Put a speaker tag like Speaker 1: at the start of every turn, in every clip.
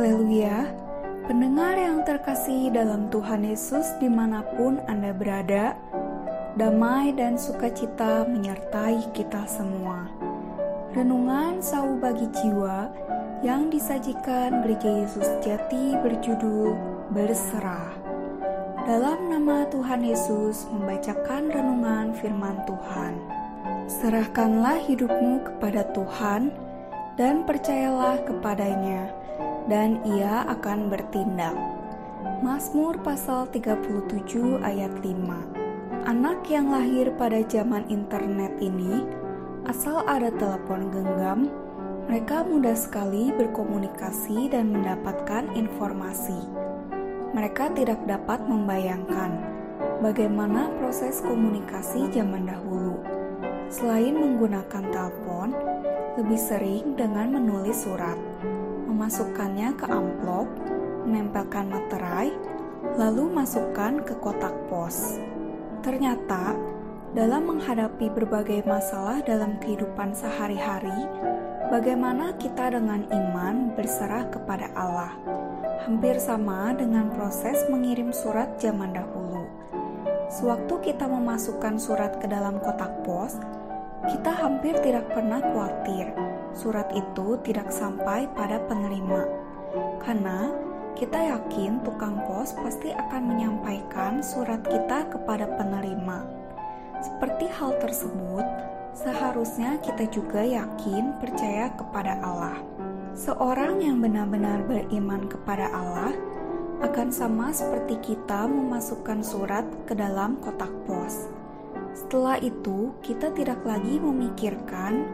Speaker 1: Haleluya, pendengar yang terkasih dalam Tuhan Yesus di mana pun Anda berada, damai dan sukacita menyertai kita semua. Renungan Sau Bagi Jiwa yang disajikan Gereja Yesus Jati berjudul Berserah. Dalam nama Tuhan Yesus membacakan renungan firman Tuhan. Serahkanlah hidupmu kepada Tuhan dan percayalah kepadanya dan ia akan bertindak. Mazmur pasal 37 ayat 5 Anak yang lahir pada zaman internet ini, asal ada telepon genggam, mereka mudah sekali berkomunikasi dan mendapatkan informasi. Mereka tidak dapat membayangkan bagaimana proses komunikasi zaman dahulu. Selain menggunakan telepon, lebih sering dengan menulis surat memasukkannya ke amplop, menempelkan materai, lalu masukkan ke kotak pos. Ternyata, dalam menghadapi berbagai masalah dalam kehidupan sehari-hari, bagaimana kita dengan iman berserah kepada Allah, hampir sama dengan proses mengirim surat zaman dahulu. Sewaktu kita memasukkan surat ke dalam kotak pos, kita hampir tidak pernah khawatir surat itu tidak sampai pada penerima, karena kita yakin tukang pos pasti akan menyampaikan surat kita kepada penerima. Seperti hal tersebut, seharusnya kita juga yakin percaya kepada Allah. Seorang yang benar-benar beriman kepada Allah akan sama seperti kita memasukkan surat ke dalam kotak pos. Setelah itu, kita tidak lagi memikirkan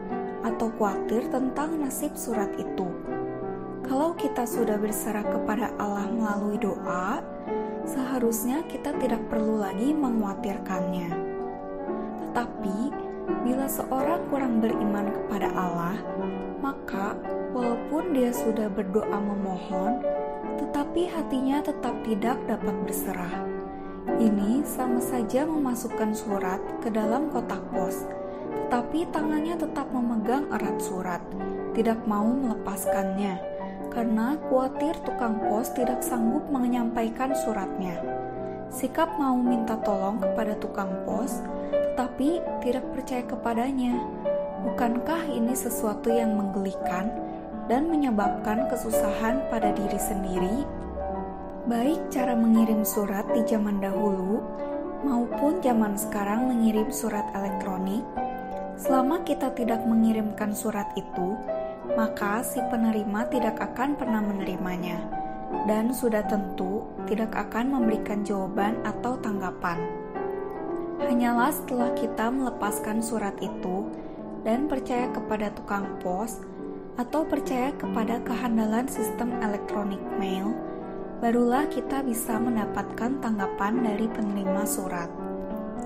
Speaker 1: atau khawatir tentang nasib surat itu. Kalau kita sudah berserah kepada Allah melalui doa, seharusnya kita tidak perlu lagi mengkhawatirkannya. Tetapi, bila seorang kurang beriman kepada Allah, maka walaupun dia sudah berdoa memohon, tetapi hatinya tetap tidak dapat berserah. Ini sama saja memasukkan surat ke dalam kotak pos tetapi tangannya tetap memegang erat surat, tidak mau melepaskannya, karena khawatir tukang pos tidak sanggup menyampaikan suratnya. Sikap mau minta tolong kepada tukang pos, tetapi tidak percaya kepadanya. Bukankah ini sesuatu yang menggelikan dan menyebabkan kesusahan pada diri sendiri? Baik cara mengirim surat di zaman dahulu maupun zaman sekarang mengirim surat elektronik, Selama kita tidak mengirimkan surat itu, maka si penerima tidak akan pernah menerimanya, dan sudah tentu tidak akan memberikan jawaban atau tanggapan. Hanyalah setelah kita melepaskan surat itu dan percaya kepada tukang pos atau percaya kepada kehandalan sistem elektronik mail, barulah kita bisa mendapatkan tanggapan dari penerima surat.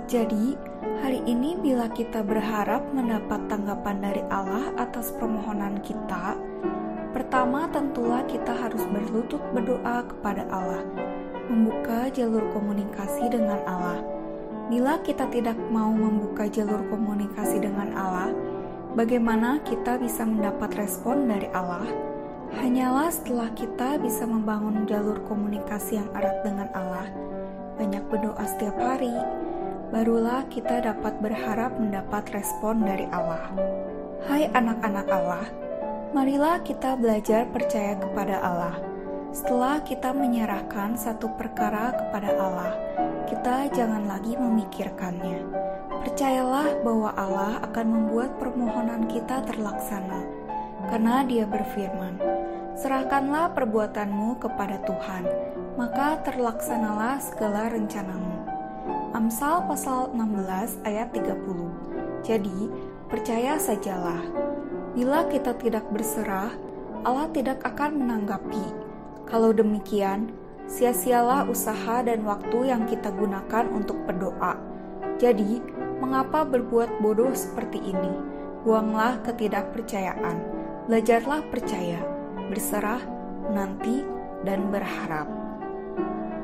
Speaker 1: Jadi, hari ini bila kita berharap mendapat tanggapan dari Allah atas permohonan kita, pertama tentulah kita harus berlutut berdoa kepada Allah, membuka jalur komunikasi dengan Allah. Bila kita tidak mau membuka jalur komunikasi dengan Allah, bagaimana kita bisa mendapat respon dari Allah? Hanyalah setelah kita bisa membangun jalur komunikasi yang erat dengan Allah, banyak berdoa setiap hari, barulah kita dapat berharap mendapat respon dari Allah. Hai anak-anak Allah, marilah kita belajar percaya kepada Allah. Setelah kita menyerahkan satu perkara kepada Allah, kita jangan lagi memikirkannya. Percayalah bahwa Allah akan membuat permohonan kita terlaksana, karena Dia berfirman, "Serahkanlah perbuatanmu kepada Tuhan, maka terlaksanalah segala rencanamu." Amsal pasal 16 ayat 30. Jadi, percaya sajalah. Bila kita tidak berserah, Allah tidak akan menanggapi. Kalau demikian, sia-sialah usaha dan waktu yang kita gunakan untuk berdoa. Jadi, mengapa berbuat bodoh seperti ini? Buanglah ketidakpercayaan. Belajarlah percaya, berserah, nanti, dan berharap.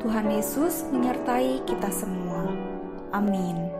Speaker 1: Tuhan Yesus menyertai kita semua. Amin.